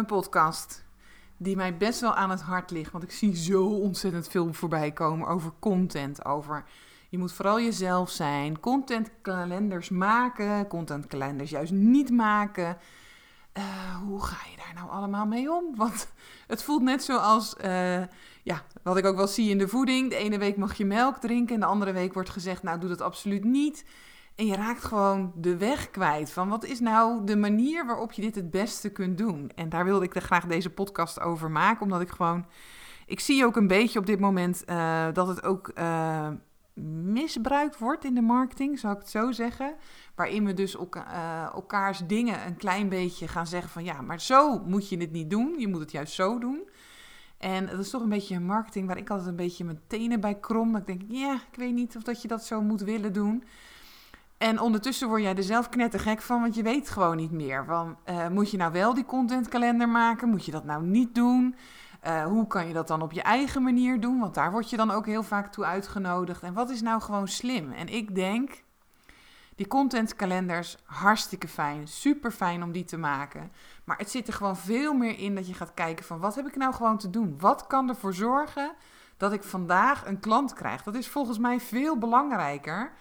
Een podcast die mij best wel aan het hart ligt, want ik zie zo ontzettend veel voorbij komen over content, over je moet vooral jezelf zijn, contentkalenders maken, contentkalenders juist niet maken. Uh, hoe ga je daar nou allemaal mee om? Want het voelt net zoals, uh, ja, wat ik ook wel zie in de voeding. De ene week mag je melk drinken en de andere week wordt gezegd, nou doe dat absoluut niet. En je raakt gewoon de weg kwijt van wat is nou de manier waarop je dit het beste kunt doen. En daar wilde ik er graag deze podcast over maken, omdat ik gewoon, ik zie ook een beetje op dit moment uh, dat het ook misbruikt wordt in de marketing, zou ik het zo zeggen. Waarin we dus elka uh, elkaars dingen een klein beetje gaan zeggen van ja, maar zo moet je het niet doen. Je moet het juist zo doen. En dat is toch een beetje een marketing waar ik altijd een beetje mijn tenen bij krom. Dat ik denk, ja, ik weet niet of dat je dat zo moet willen doen. En ondertussen word jij er zelf knettergek van, want je weet gewoon niet meer. Van, uh, moet je nou wel die contentkalender maken? Moet je dat nou niet doen? Uh, hoe kan je dat dan op je eigen manier doen? Want daar word je dan ook heel vaak toe uitgenodigd. En wat is nou gewoon slim? En ik denk, die contentkalenders, hartstikke fijn. Super fijn om die te maken. Maar het zit er gewoon veel meer in dat je gaat kijken van wat heb ik nou gewoon te doen? Wat kan ervoor zorgen dat ik vandaag een klant krijg? Dat is volgens mij veel belangrijker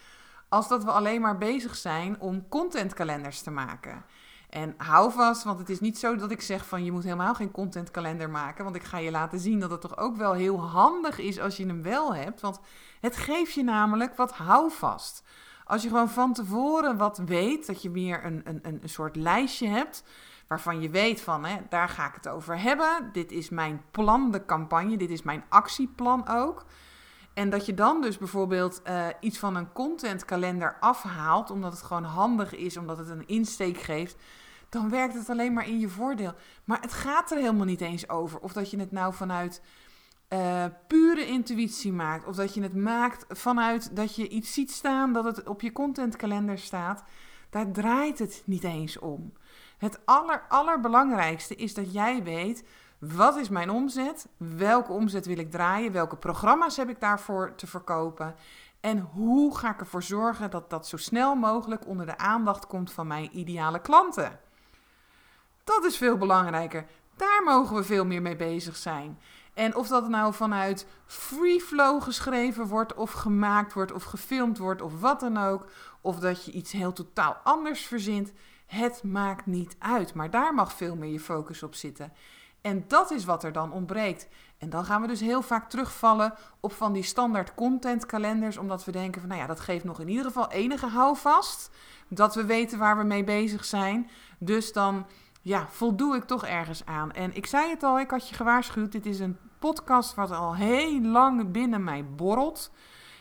als dat we alleen maar bezig zijn om contentkalenders te maken. En hou vast, want het is niet zo dat ik zeg van je moet helemaal geen contentkalender maken. Want ik ga je laten zien dat het toch ook wel heel handig is als je hem wel hebt. Want het geeft je namelijk wat houvast. Als je gewoon van tevoren wat weet, dat je meer een, een, een soort lijstje hebt. Waarvan je weet van, hè, daar ga ik het over hebben. Dit is mijn plan, de campagne. Dit is mijn actieplan ook. En dat je dan dus bijvoorbeeld uh, iets van een contentkalender afhaalt, omdat het gewoon handig is, omdat het een insteek geeft, dan werkt het alleen maar in je voordeel. Maar het gaat er helemaal niet eens over of dat je het nou vanuit uh, pure intuïtie maakt, of dat je het maakt vanuit dat je iets ziet staan, dat het op je contentkalender staat. Daar draait het niet eens om. Het aller, allerbelangrijkste is dat jij weet wat is mijn omzet? Welke omzet wil ik draaien? Welke programma's heb ik daarvoor te verkopen? En hoe ga ik ervoor zorgen dat dat zo snel mogelijk onder de aandacht komt van mijn ideale klanten? Dat is veel belangrijker. Daar mogen we veel meer mee bezig zijn. En of dat nou vanuit free flow geschreven wordt, of gemaakt wordt, of gefilmd wordt, of wat dan ook. Of dat je iets heel totaal anders verzint. Het maakt niet uit. Maar daar mag veel meer je focus op zitten. En dat is wat er dan ontbreekt. En dan gaan we dus heel vaak terugvallen op van die standaard content kalenders, omdat we denken van nou ja, dat geeft nog in ieder geval enige houvast, dat we weten waar we mee bezig zijn. Dus dan ja, voldoe ik toch ergens aan. En ik zei het al, ik had je gewaarschuwd, dit is een podcast wat al heel lang binnen mij borrelt.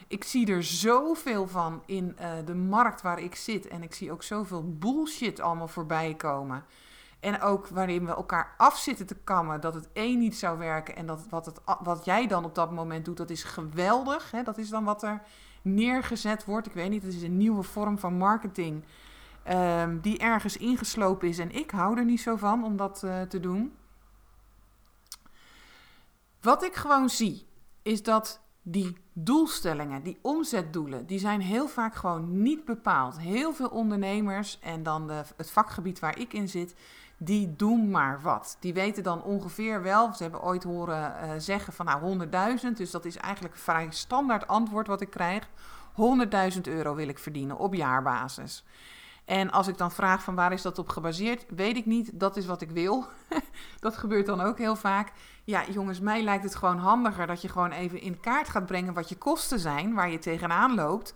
Ik zie er zoveel van in uh, de markt waar ik zit en ik zie ook zoveel bullshit allemaal voorbij komen. En ook waarin we elkaar af zitten te kammen dat het één niet zou werken en dat wat, het, wat jij dan op dat moment doet, dat is geweldig. Hè? Dat is dan wat er neergezet wordt. Ik weet niet, het is een nieuwe vorm van marketing um, die ergens ingeslopen is. En ik hou er niet zo van om dat uh, te doen. Wat ik gewoon zie, is dat die doelstellingen, die omzetdoelen, die zijn heel vaak gewoon niet bepaald. Heel veel ondernemers en dan de, het vakgebied waar ik in zit, die doen maar wat. Die weten dan ongeveer wel, ze hebben ooit horen uh, zeggen van nou 100.000, dus dat is eigenlijk een vrij standaard antwoord wat ik krijg. 100.000 euro wil ik verdienen op jaarbasis. En als ik dan vraag van waar is dat op gebaseerd, weet ik niet, dat is wat ik wil. dat gebeurt dan ook heel vaak. Ja, jongens, mij lijkt het gewoon handiger dat je gewoon even in kaart gaat brengen wat je kosten zijn, waar je tegenaan loopt.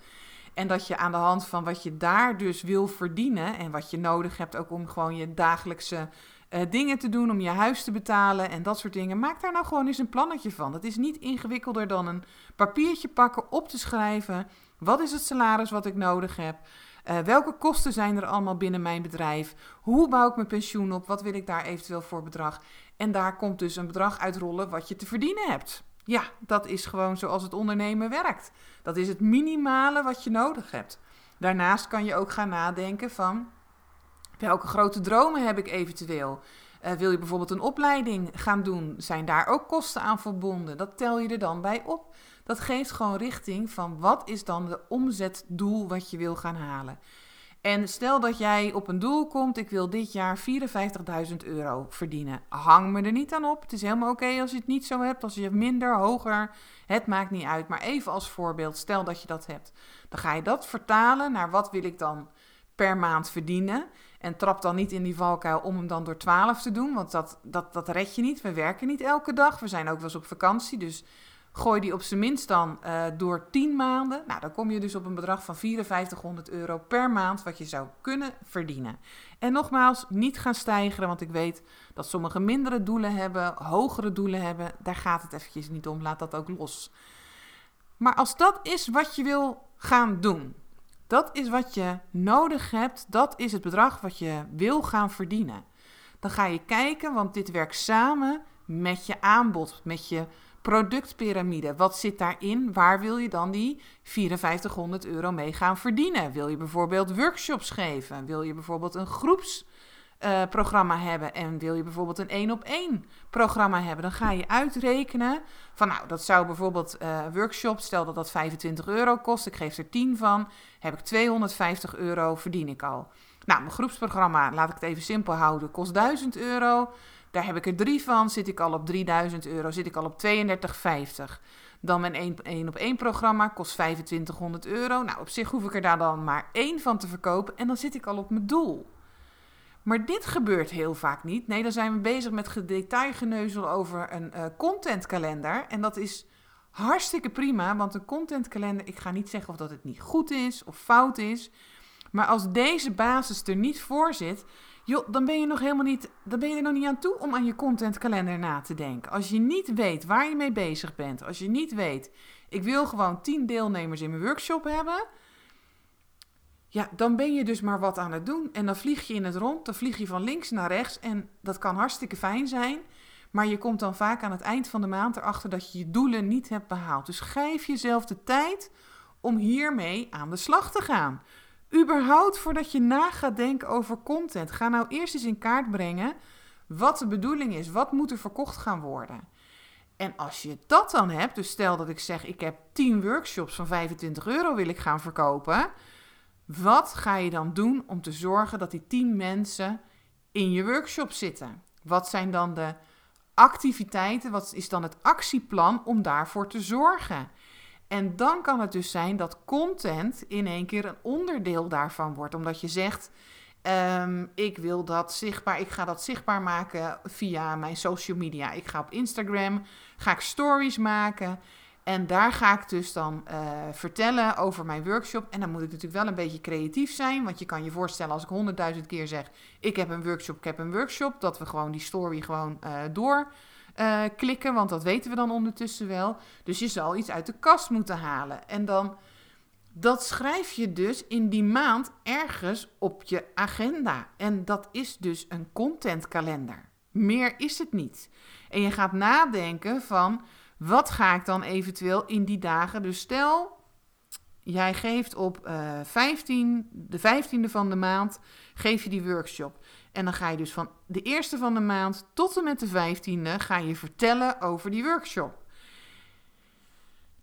En dat je aan de hand van wat je daar dus wil verdienen en wat je nodig hebt ook om gewoon je dagelijkse uh, dingen te doen, om je huis te betalen en dat soort dingen. Maak daar nou gewoon eens een plannetje van. Het is niet ingewikkelder dan een papiertje pakken, op te schrijven. Wat is het salaris wat ik nodig heb? Uh, welke kosten zijn er allemaal binnen mijn bedrijf? Hoe bouw ik mijn pensioen op? Wat wil ik daar eventueel voor bedrag? En daar komt dus een bedrag uitrollen wat je te verdienen hebt. Ja, dat is gewoon zoals het ondernemen werkt. Dat is het minimale wat je nodig hebt. Daarnaast kan je ook gaan nadenken van welke grote dromen heb ik eventueel? Uh, wil je bijvoorbeeld een opleiding gaan doen? Zijn daar ook kosten aan verbonden? Dat tel je er dan bij op. Dat geeft gewoon richting van wat is dan de omzetdoel wat je wil gaan halen. En stel dat jij op een doel komt, ik wil dit jaar 54.000 euro verdienen. Hang me er niet aan op. Het is helemaal oké als je het niet zo hebt, als je minder, hoger, het maakt niet uit. Maar even als voorbeeld, stel dat je dat hebt. Dan ga je dat vertalen naar wat wil ik dan per maand verdienen. En trap dan niet in die valkuil om hem dan door 12 te doen, want dat, dat, dat red je niet. We werken niet elke dag, we zijn ook wel eens op vakantie, dus gooi die op zijn minst dan uh, door 10 maanden. Nou, dan kom je dus op een bedrag van 5400 euro per maand, wat je zou kunnen verdienen. En nogmaals, niet gaan stijgen, want ik weet dat sommige mindere doelen hebben, hogere doelen hebben. Daar gaat het eventjes niet om, laat dat ook los. Maar als dat is wat je wil gaan doen, dat is wat je nodig hebt. Dat is het bedrag wat je wil gaan verdienen. Dan ga je kijken, want dit werkt samen met je aanbod, met je productpyramide. Wat zit daarin? Waar wil je dan die 5400 euro mee gaan verdienen? Wil je bijvoorbeeld workshops geven? Wil je bijvoorbeeld een groeps uh, programma hebben en wil je bijvoorbeeld een één op één programma hebben, dan ga je uitrekenen van nou, dat zou bijvoorbeeld uh, workshop, stel dat dat 25 euro kost, ik geef er 10 van, heb ik 250 euro, verdien ik al. Nou, mijn groepsprogramma, laat ik het even simpel houden, kost 1000 euro. Daar heb ik er drie van, zit ik al op 3000 euro, zit ik al op 32,50. Dan mijn 1 op 1 programma kost 2500 euro. Nou, op zich hoef ik er daar dan maar één van te verkopen en dan zit ik al op mijn doel. Maar dit gebeurt heel vaak niet. Nee, dan zijn we bezig met gedetailgeneuzel over een uh, contentkalender. En dat is hartstikke prima, want een contentkalender, ik ga niet zeggen of dat het niet goed is of fout is. Maar als deze basis er niet voor zit, joh, dan ben je nog helemaal niet, dan ben je er nog niet aan toe om aan je contentkalender na te denken. Als je niet weet waar je mee bezig bent, als je niet weet, ik wil gewoon 10 deelnemers in mijn workshop hebben ja, dan ben je dus maar wat aan het doen. En dan vlieg je in het rond, dan vlieg je van links naar rechts. En dat kan hartstikke fijn zijn. Maar je komt dan vaak aan het eind van de maand erachter dat je je doelen niet hebt behaald. Dus geef jezelf de tijd om hiermee aan de slag te gaan. Überhaupt voordat je na gaat denken over content. Ga nou eerst eens in kaart brengen wat de bedoeling is. Wat moet er verkocht gaan worden? En als je dat dan hebt, dus stel dat ik zeg ik heb 10 workshops van 25 euro wil ik gaan verkopen wat ga je dan doen om te zorgen dat die 10 mensen in je workshop zitten? Wat zijn dan de activiteiten? Wat is dan het actieplan om daarvoor te zorgen? En dan kan het dus zijn dat content in één keer een onderdeel daarvan wordt. Omdat je zegt: um, Ik wil dat zichtbaar, ik ga dat zichtbaar maken via mijn social media. Ik ga op Instagram, ga ik stories maken. En daar ga ik dus dan uh, vertellen over mijn workshop. En dan moet ik natuurlijk wel een beetje creatief zijn. Want je kan je voorstellen als ik honderdduizend keer zeg... ik heb een workshop, ik heb een workshop... dat we gewoon die story gewoon uh, door uh, klikken. Want dat weten we dan ondertussen wel. Dus je zal iets uit de kast moeten halen. En dan... Dat schrijf je dus in die maand ergens op je agenda. En dat is dus een contentkalender. Meer is het niet. En je gaat nadenken van wat ga ik dan eventueel in die dagen? Dus stel, jij geeft op uh, eh, 15, de 15e van de maand, geef je die workshop. En dan ga je dus van de eerste van de maand tot en met de 15e ga je vertellen over die workshop.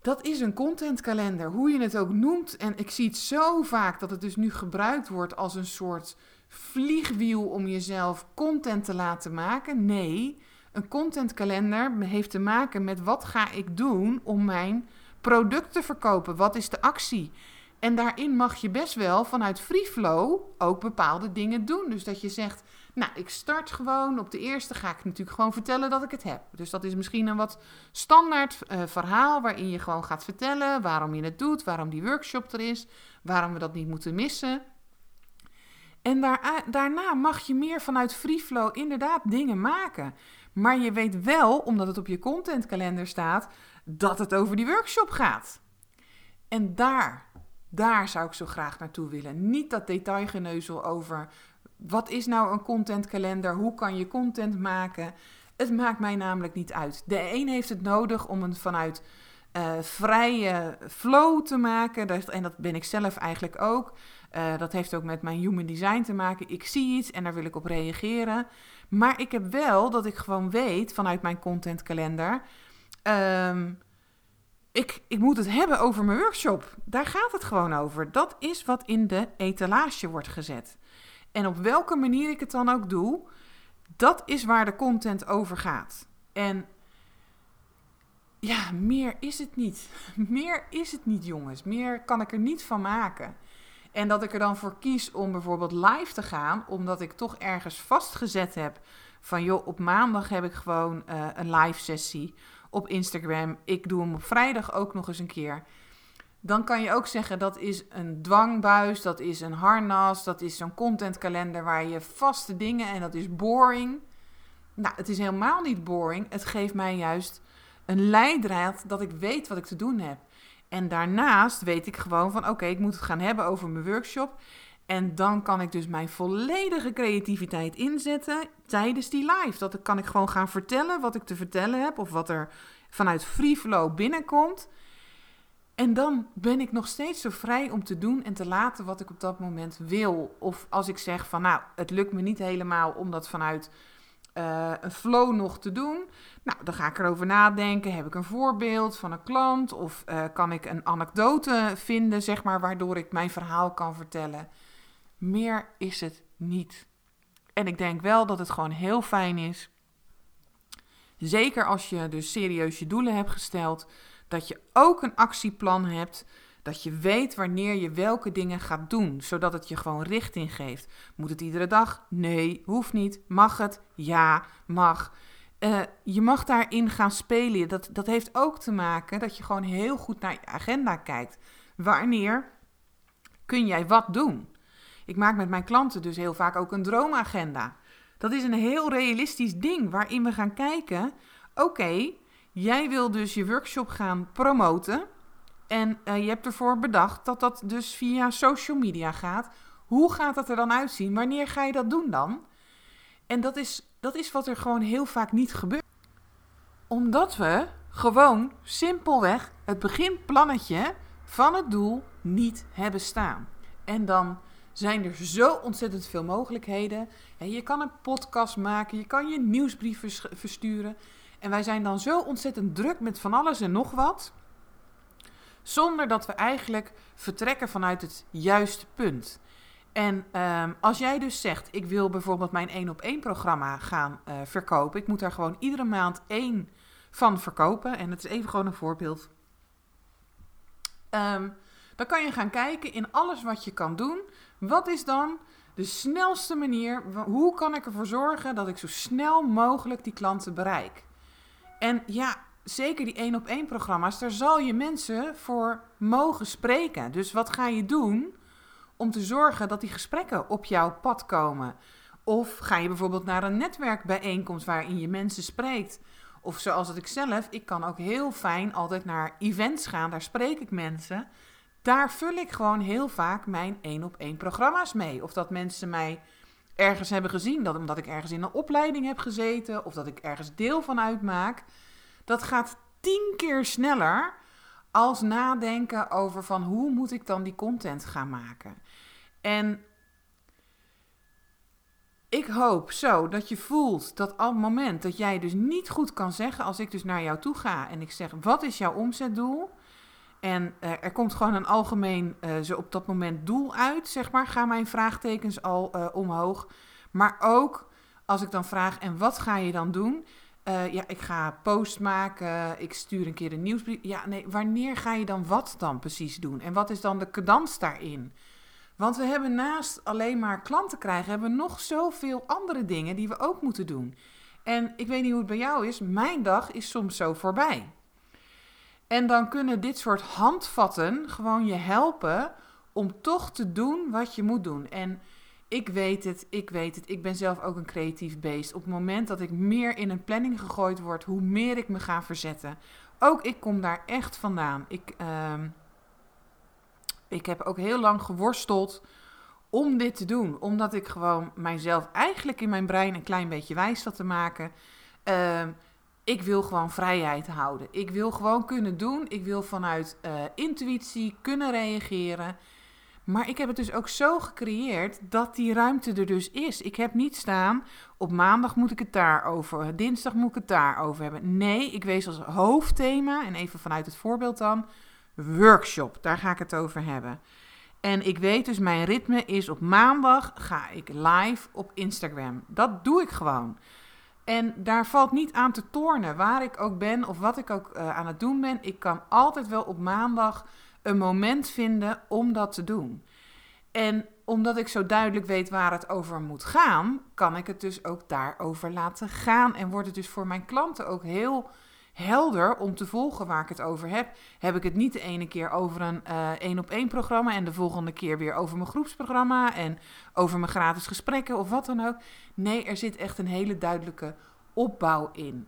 Dat is een contentkalender, hoe je het ook noemt. En ik zie het zo vaak dat het dus nu gebruikt wordt als een soort vliegwiel om jezelf content te laten maken. Nee, een contentkalender heeft te maken met wat ga ik doen om mijn product te verkopen? Wat is de actie? En daarin mag je best wel vanuit free flow ook bepaalde dingen doen. Dus dat je zegt, nou, ik start gewoon. Op de eerste ga ik natuurlijk gewoon vertellen dat ik het heb. Dus dat is misschien een wat standaard uh, verhaal waarin je gewoon gaat vertellen waarom je het doet, waarom die workshop er is, waarom we dat niet moeten missen. En daar, daarna mag je meer vanuit free flow inderdaad dingen maken. Maar je weet wel, omdat het op je contentkalender staat, dat het over die workshop gaat. En daar Daar zou ik zo graag naartoe willen. Niet dat detailgeneuzel over wat is nou een contentkalender, hoe kan je content maken. Het maakt mij namelijk niet uit. De een heeft het nodig om een vanuit uh, vrije flow te maken. En dat ben ik zelf eigenlijk ook. Uh, dat heeft ook met mijn human design te maken. Ik zie iets en daar wil ik op reageren. Maar ik heb wel dat ik gewoon weet vanuit mijn contentkalender. Um, ik, ik moet het hebben over mijn workshop. Daar gaat het gewoon over. Dat is wat in de etalage wordt gezet. En op welke manier ik het dan ook doe, dat is waar de content over gaat. En ja, meer is het niet. Meer is het niet, jongens. Meer kan ik er niet van maken. En dat ik er dan voor kies om bijvoorbeeld live te gaan, omdat ik toch ergens vastgezet heb van joh, op maandag heb ik gewoon uh, een live sessie op Instagram. Ik doe hem op vrijdag ook nog eens een keer. Dan kan je ook zeggen dat is een dwangbuis, dat is een harnas, dat is zo'n contentkalender waar je vaste dingen en dat is boring. Nou, het is helemaal niet boring. Het geeft mij juist een leidraad dat ik weet wat ik te doen heb. En daarnaast weet ik gewoon van oké, ik moet het gaan hebben over mijn workshop. En dan kan ik dus mijn volledige creativiteit inzetten tijdens die live. Dat kan ik gewoon gaan vertellen wat ik te vertellen heb of wat er vanuit free flow binnenkomt. En dan ben ik nog steeds zo vrij om te doen en te laten wat ik op dat moment wil. Of als ik zeg van nou, het lukt me niet helemaal om dat vanuit uh, een flow nog te doen. Nou, dan ga ik erover nadenken. Heb ik een voorbeeld van een klant? Of uh, kan ik een anekdote vinden, zeg maar, waardoor ik mijn verhaal kan vertellen? Meer is het niet. En ik denk wel dat het gewoon heel fijn is. Zeker als je dus serieus je doelen hebt gesteld. Dat je ook een actieplan hebt dat je weet wanneer je welke dingen gaat doen, zodat het je gewoon richting geeft. Moet het iedere dag? Nee, hoeft niet. Mag het? Ja, mag. Uh, je mag daarin gaan spelen. Dat, dat heeft ook te maken dat je gewoon heel goed naar je agenda kijkt. Wanneer kun jij wat doen? Ik maak met mijn klanten dus heel vaak ook een droomagenda. Dat is een heel realistisch ding waarin we gaan kijken: oké, jij wil dus je workshop gaan promoten. En uh, je hebt ervoor bedacht dat dat dus via social media gaat. Hoe gaat dat er dan uitzien? Wanneer ga je dat doen dan? En dat is, dat is wat er gewoon heel vaak niet gebeurt. Omdat we gewoon simpelweg het beginplannetje van het doel niet hebben staan. En dan zijn er zo ontzettend veel mogelijkheden. je kan een podcast maken, je kan je nieuwsbrief versturen. En wij zijn dan zo ontzettend druk met van alles en nog wat. Zonder dat we eigenlijk vertrekken vanuit het juiste punt. En um, als jij dus zegt, ik wil bijvoorbeeld mijn 1 op 1 programma gaan uh, verkopen. Ik moet daar gewoon iedere maand één van verkopen. En het is even gewoon een voorbeeld. Um, dan kan je gaan kijken in alles wat je kan doen. Wat is dan de snelste manier? Hoe kan ik ervoor zorgen dat ik zo snel mogelijk die klanten bereik? En ja, zeker die één op één programma's, daar zal je mensen voor mogen spreken. Dus wat ga je doen om te zorgen dat die gesprekken op jouw pad komen? Of ga je bijvoorbeeld naar een netwerkbijeenkomst waarin je mensen spreekt? Of zoals ik zelf, ik kan ook heel fijn altijd naar events gaan, daar spreek ik mensen. Daar vul ik gewoon heel vaak mijn één op één programma's mee. Of dat mensen mij ergens hebben gezien, dat omdat ik ergens in een opleiding heb gezeten, of dat ik ergens deel van uitmaak. Dat gaat tien keer sneller als nadenken over van hoe moet ik dan die content gaan maken. En ik hoop zo dat je voelt dat op het moment dat jij dus niet goed kan zeggen, als ik dus naar jou toe ga en ik zeg: wat is jouw omzetdoel? En uh, er komt gewoon een algemeen, uh, zo op dat moment doel uit, zeg maar. Gaan mijn vraagtekens al uh, omhoog. Maar ook als ik dan vraag, en wat ga je dan doen? ja, ik ga post maken, ik stuur een keer een nieuwsbrief. Ja, nee, wanneer ga je dan wat dan precies doen? En wat is dan de cadans daarin? Want we hebben naast alleen maar klanten krijgen, hebben we nog zoveel andere dingen die we ook moeten doen. En ik weet niet hoe het bij jou is, mijn dag is soms zo voorbij. En dan kunnen dit soort handvatten gewoon je helpen om toch te doen wat je moet doen. En ik weet het, ik weet het. Ik ben zelf ook een creatief beest. Op het moment dat ik meer in een planning gegooid word, hoe meer ik me ga verzetten. Ook ik kom daar echt vandaan. Ik, uh, ik heb ook heel lang geworsteld om dit te doen. Omdat ik gewoon mijzelf eigenlijk in mijn brein een klein beetje wijs zat te maken. Ehm, ik wil gewoon vrijheid houden. Ik wil gewoon kunnen doen. Ik wil vanuit uh, intuïtie kunnen reageren. Maar ik heb het dus ook zo gecreëerd dat die ruimte er dus is. Ik heb niet staan, op maandag moet ik het daarover, dinsdag moet ik het daarover hebben. Nee, ik wees als hoofdthema, en even vanuit het voorbeeld dan, workshop. Daar ga ik het over hebben. En ik weet dus, mijn ritme is op maandag ga ik live op Instagram. Dat doe ik gewoon. En daar valt niet aan te tornen, waar ik ook ben of wat ik ook uh, aan het doen ben. Ik kan altijd wel op maandag een moment vinden om dat te doen. En omdat ik zo duidelijk weet waar het over moet gaan, kan ik het dus ook daarover laten gaan. En wordt het dus voor mijn klanten ook heel helder om te volgen waar ik het over heb. Heb ik het niet de ene keer over een één op één programma en de volgende keer weer over mijn groepsprogramma en over mijn gratis gesprekken of wat dan ook. Nee, er zit echt een hele duidelijke opbouw in.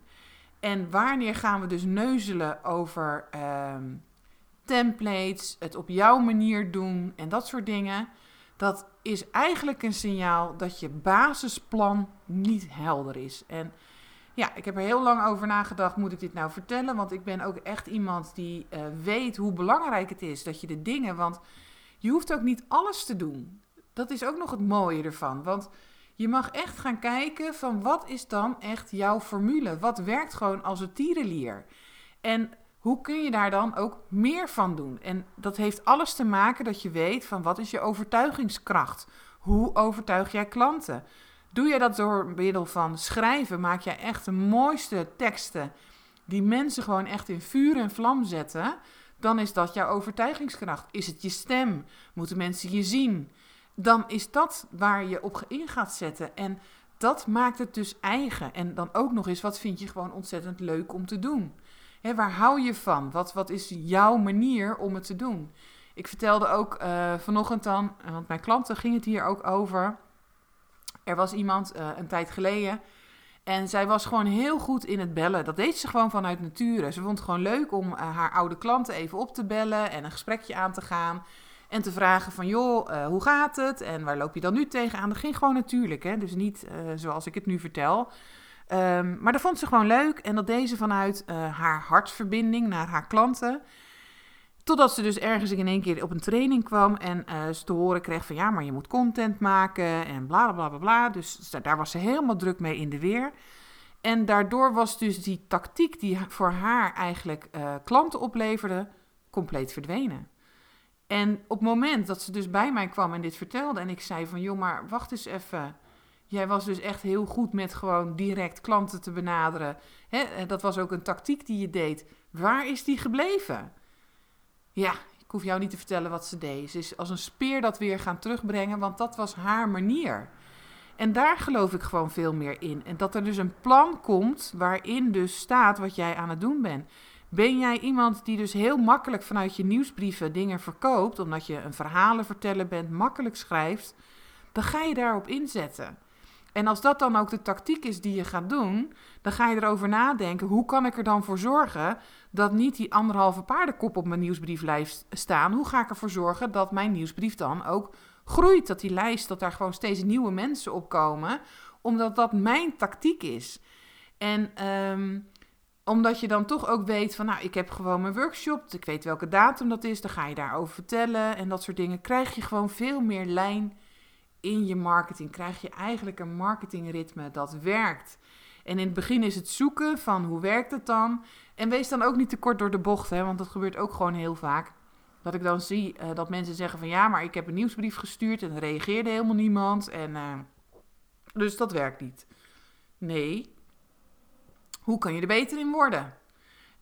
En wanneer gaan we dus neuzelen over ehm, templates, het op jouw manier doen en dat soort dingen? Dat is eigenlijk een signaal dat je basisplan niet helder is. En ja, ik heb er heel lang over nagedacht, moet ik dit nou vertellen? Want ik ben ook echt iemand die uh, weet hoe belangrijk het is dat je de dingen, want je hoeft ook niet alles te doen. Dat is ook nog het mooie ervan, want je mag echt gaan kijken van wat is dan echt jouw formule? Wat werkt gewoon als een tierenlier? En hoe kun je daar dan ook meer van doen? En dat heeft alles te maken dat je weet van wat is je overtuigingskracht? Hoe overtuig jij klanten? Doe je dat door middel van schrijven, maak jij echt de mooiste teksten die mensen gewoon echt in vuur en vlam zetten, dan is dat jouw overtuigingskracht. Is het je stem? Moeten mensen je zien? Dan is dat waar je op in gaat zetten. En dat maakt het dus eigen. En dan ook nog eens, wat vind je gewoon ontzettend leuk om te doen? waar hou je van? Wat, wat is jouw manier om het te doen? Ik vertelde ook uh, vanochtend dan, want mijn klanten ging het hier ook over. Er was iemand uh, een tijd geleden en zij was gewoon heel goed in het bellen. Dat deed ze gewoon vanuit nature. Ze vond het gewoon leuk om uh, haar oude klanten even op te bellen en een gesprekje aan te gaan. En te vragen van, joh, uh, hoe gaat het? En waar loop je dan nu tegenaan? Dat ging gewoon natuurlijk, hè? dus niet zoals ik het nu vertel. Um, maar dat vond ze gewoon leuk en dat deed ze vanuit haar hartverbinding naar haar klanten. Totdat ze dus ergens in één keer op een training kwam en uh, ze te horen kreeg van ja, maar je moet content maken en bla bla bla bla. Dus daar was ze helemaal druk mee in de weer. En daardoor was dus die tactiek die voor haar eigenlijk uh, klanten opleverde, compleet verdwenen. En op het moment dat ze dus bij mij kwam en dit vertelde en ik zei van joh, maar wacht eens even. Jij was dus echt heel goed met gewoon direct klanten te benaderen. Hè? Dat was ook een tactiek die je deed. Waar is die gebleven? Ja, ik hoef jou niet te vertellen wat ze deed. Ze is als een speer dat weer gaan terugbrengen, want dat was haar manier. En daar geloof ik gewoon veel meer in. En dat er dus een plan komt waarin dus staat wat jij aan het doen bent. Ben jij iemand die dus heel makkelijk vanuit je nieuwsbrieven dingen verkoopt, omdat je een verhalen vertellen bent, makkelijk schrijft, dan ga je daarop inzetten. En als dat dan ook de tactiek is die je gaat doen, dan ga je erover nadenken: hoe kan ik er dan voor zorgen dat niet die anderhalve paardenkop op mijn nieuwsbrieflijst staan? Hoe ga ik ervoor zorgen dat mijn nieuwsbrief dan ook groeit? Dat die lijst, dat daar gewoon steeds nieuwe mensen op komen, omdat dat mijn tactiek is. En um, omdat je dan toch ook weet van, nou, ik heb gewoon mijn workshop, ik weet welke datum dat is, dan ga je daarover vertellen en dat soort dingen. Krijg je gewoon veel meer lijn in je marketing. Krijg je eigenlijk een marketingritme dat werkt. En in het begin is het zoeken van hoe werkt het dan. En wees dan ook niet te kort door de bocht, hè, want dat gebeurt ook gewoon heel vaak. Dat ik dan zie uh, dat mensen zeggen van ja, maar ik heb een nieuwsbrief gestuurd en er reageerde helemaal niemand. En, uh, dus dat werkt niet. Nee. Hoe kan je er beter in worden?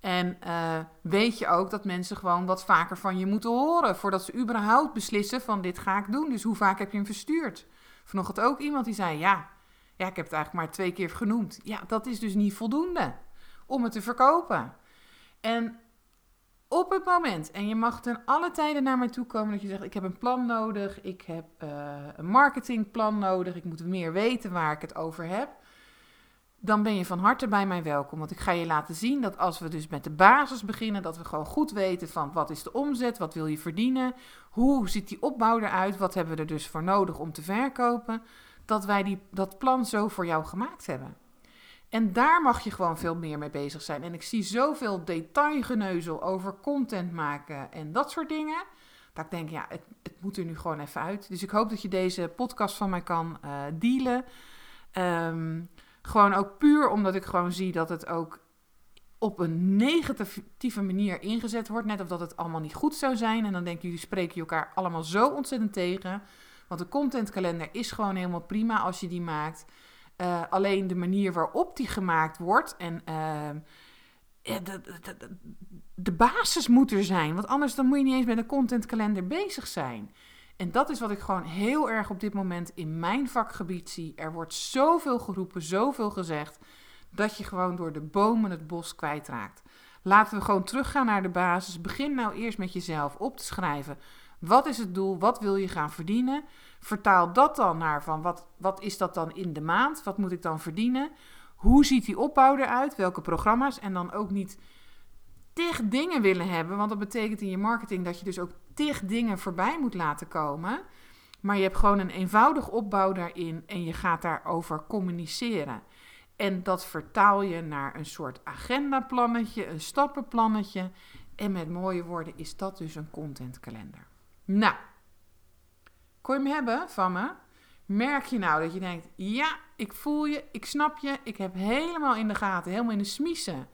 En uh, weet je ook dat mensen gewoon wat vaker van je moeten horen voordat ze überhaupt beslissen van dit ga ik doen. Dus hoe vaak heb je hem verstuurd? Vanochtend ook iemand die zei ja, ja, ik heb het eigenlijk maar twee keer genoemd. Ja, dat is dus niet voldoende om het te verkopen. En op het moment, en je mag ten alle tijden naar mij toe komen dat je zegt: Ik heb een plan nodig, ik heb uh, een marketingplan nodig, ik moet meer weten waar ik het over heb. Dan ben je van harte bij mij welkom. Want ik ga je laten zien dat als we dus met de basis beginnen, dat we gewoon goed weten van wat is de omzet, wat wil je verdienen, hoe ziet die opbouw eruit, wat hebben we er dus voor nodig om te verkopen, dat wij die, dat plan zo voor jou gemaakt hebben. En daar mag je gewoon veel meer mee bezig zijn. En ik zie zoveel detailgeneuzel over content maken en dat soort dingen. Dat ik denk, ja, het, het moet er nu gewoon even uit. Dus ik hoop dat je deze podcast van mij kan uh, dealen. Um, gewoon ook puur omdat ik gewoon zie dat het ook op een negatieve manier ingezet wordt. Net of dat het allemaal niet goed zou zijn. En dan denken jullie spreken je elkaar allemaal zo ontzettend tegen. Want de contentkalender is gewoon helemaal prima als je die maakt. Uh, alleen de manier waarop die gemaakt wordt en uh, de, de, de, de, basis moet er zijn. Want anders dan moet je niet eens met een contentkalender bezig zijn. En dat is wat ik gewoon heel erg op dit moment in mijn vakgebied zie. Er wordt zoveel geroepen, zoveel gezegd, dat je gewoon door de bomen het bos kwijtraakt. Laten we gewoon teruggaan naar de basis. Begin nou eerst met jezelf op te schrijven. Wat is het doel? Wat wil je gaan verdienen? Vertaal dat dan naar van wat, wat is dat dan in de maand? Wat moet ik dan verdienen? Hoe ziet die opbouw eruit? Welke programma's? En dan ook niet tig dingen willen hebben. Want dat betekent in je marketing dat je dus ook tig dingen voorbij moet laten komen. Maar je hebt gewoon een eenvoudig opbouw daarin en je gaat daarover communiceren. En dat vertaal je naar een soort agendaplannetje, een stappenplannetje. En met mooie woorden is dat dus een contentkalender. Nou, kon je hem hebben van me? Merk je nou dat je denkt, ja, ik voel je, ik snap je, ik heb helemaal in de gaten, helemaal in de smiezen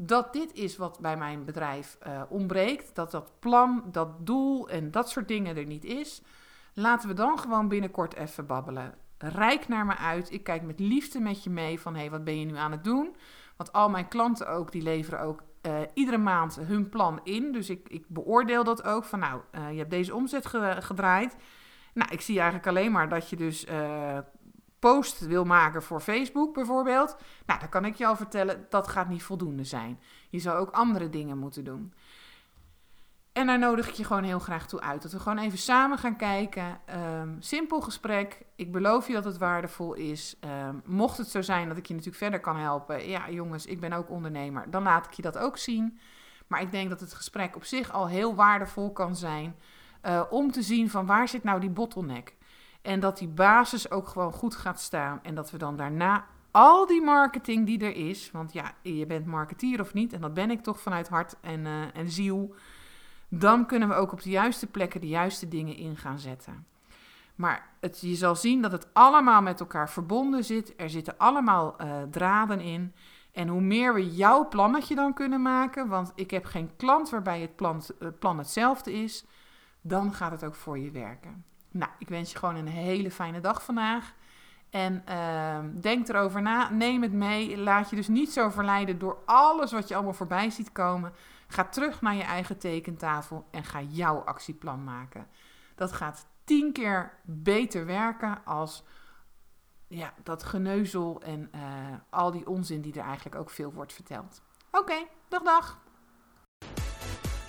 dat dit is wat bij mijn bedrijf uh, ontbreekt. Dat dat plan, dat doel en dat soort dingen er niet is. Laten we dan gewoon binnenkort even babbelen. Rijk naar me uit. Ik kijk met liefde met je mee van hé, hey, wat ben je nu aan het doen? Want al mijn klanten ook, die leveren ook uh, iedere maand hun plan in. Dus ik, ik beoordeel dat ook van nou, uh, je hebt deze omzet ge gedraaid. Nou, ik zie eigenlijk alleen maar dat je dus post wil maken voor Facebook bijvoorbeeld, nou, dan kan ik je al vertellen, dat gaat niet voldoende zijn. Je zou ook andere dingen moeten doen. En daar nodig ik je gewoon heel graag toe uit. Dat we gewoon even samen gaan kijken. Um, simpel gesprek. Ik beloof je dat het waardevol is. Um, mocht het zo zijn dat ik je natuurlijk verder kan helpen. Ja, jongens, ik ben ook ondernemer. Dan laat ik je dat ook zien. Maar ik denk dat het gesprek op zich al heel waardevol kan zijn. Uh, om te zien van waar zit nou die bottleneck. En dat die basis ook gewoon goed gaat staan. En dat we dan daarna al die marketing die er is. Want ja, je bent marketeer of niet. En dat ben ik toch vanuit hart en, uh, en ziel. Dan kunnen we ook op de juiste plekken de juiste dingen in gaan zetten. Maar het, je zal zien dat het allemaal met elkaar verbonden zit. Er zitten allemaal uh, draden in. En hoe meer we jouw plannetje dan kunnen maken, want ik heb geen klant waarbij het plan, eh, plan hetzelfde is, dan gaat het ook voor je werken. Nou, ik wens je gewoon een hele fijne dag vandaag. En uh, denk erover na, neem het mee. Laat je dus niet zo verleiden door alles wat je allemaal voorbij ziet komen. Ga terug naar je eigen tekentafel en ga jouw actieplan maken. Dat gaat tien keer beter werken als ja, dat geneuzel en uh, al die onzin die er eigenlijk ook veel wordt verteld. Oké, dag dag.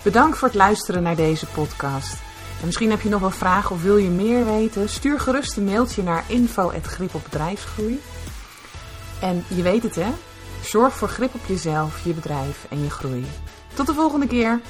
Bedankt voor het luisteren naar deze podcast. En misschien heb je nog een vraag of wil je meer weten? Stuur gerust een mailtje naar info.grip op bedrijfsgroei. En je weet het hè, zorg voor grip op jezelf, je bedrijf en je groei. Tot de volgende keer!